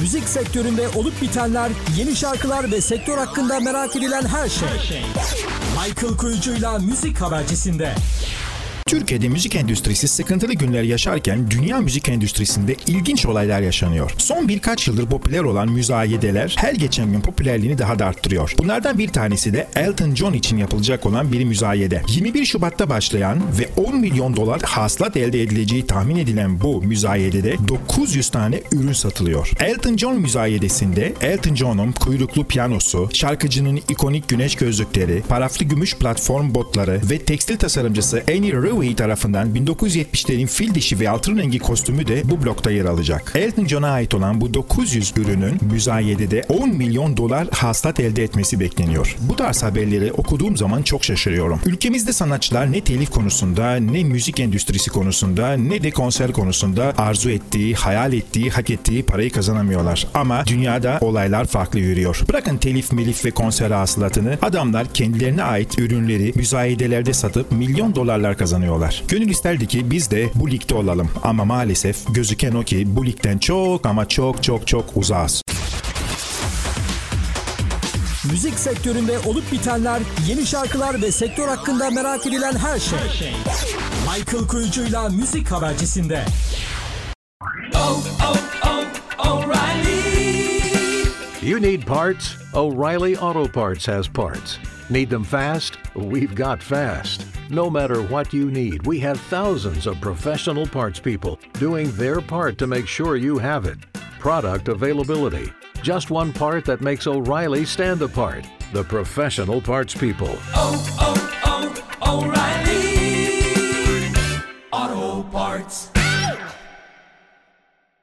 Müzik sektöründe olup bitenler, yeni şarkılar ve sektör hakkında merak edilen her şey. Michael Kuyucu'yla Müzik Habercisi'nde. Türkiye'de müzik endüstrisi sıkıntılı günler yaşarken dünya müzik endüstrisinde ilginç olaylar yaşanıyor. Son birkaç yıldır popüler olan müzayedeler her geçen gün popülerliğini daha da arttırıyor. Bunlardan bir tanesi de Elton John için yapılacak olan bir müzayede. 21 Şubat'ta başlayan ve 10 milyon dolar hasılat elde edileceği tahmin edilen bu müzayedede 900 tane ürün satılıyor. Elton John müzayedesinde Elton John'un kuyruklu piyanosu, şarkıcının ikonik güneş gözlükleri, paraflı gümüş platform botları ve tekstil tasarımcısı Annie Rewey tarafından 1970'lerin fil dişi ve altın rengi kostümü de bu blokta yer alacak. Elton John'a ait olan bu 900 ürünün müzayedede 10 milyon dolar hasılat elde etmesi bekleniyor. Bu tarz haberleri okuduğum zaman çok şaşırıyorum. Ülkemizde sanatçılar ne telif konusunda, ne müzik endüstrisi konusunda, ne de konser konusunda arzu ettiği, hayal ettiği, hak ettiği parayı kazanamıyorlar. Ama dünyada olaylar farklı yürüyor. Bırakın telif, milif ve konser hasılatını, adamlar kendilerine ait ürünleri müzayedelerde satıp milyon dolarlar kazanıyorlar. Gönül isterdi ki biz de bu ligde olalım. Ama maalesef gözüken o ki bu ligden çok ama çok çok çok uzağız. Müzik sektöründe olup bitenler, yeni şarkılar ve sektör hakkında merak edilen her şey. Michael Kuyucu'yla Müzik Habercisi'nde. You need parts? O'Reilly Auto Parts has parts. Need them fast? We've got fast. No matter what you need, we have thousands of professional parts people doing their part to make sure you have it. Product availability. Just one part that makes O'Reilly stand apart. The professional parts people. oh, oh